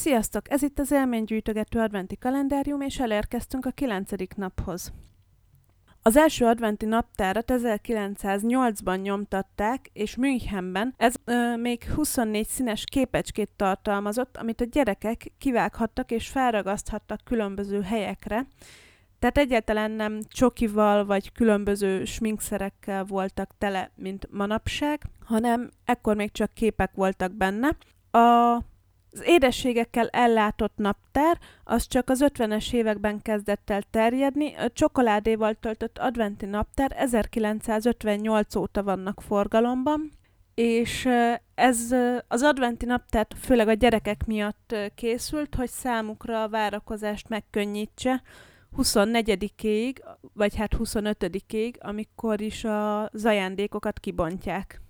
Sziasztok! Ez itt az élménygyűjtögető adventi kalendárium, és elérkeztünk a 9. naphoz. Az első adventi naptárat 1908-ban nyomtatták, és Münchenben ez ö, még 24 színes képecskét tartalmazott, amit a gyerekek kivághattak és felragaszthattak különböző helyekre. Tehát egyáltalán nem csokival vagy különböző sminkszerekkel voltak tele, mint manapság, hanem ekkor még csak képek voltak benne. A az édességekkel ellátott naptár az csak az 50-es években kezdett el terjedni, a csokoládéval töltött adventi naptár 1958 óta vannak forgalomban, és ez az adventi naptár főleg a gyerekek miatt készült, hogy számukra a várakozást megkönnyítse 24-ig, vagy hát 25-ig, amikor is a ajándékokat kibontják.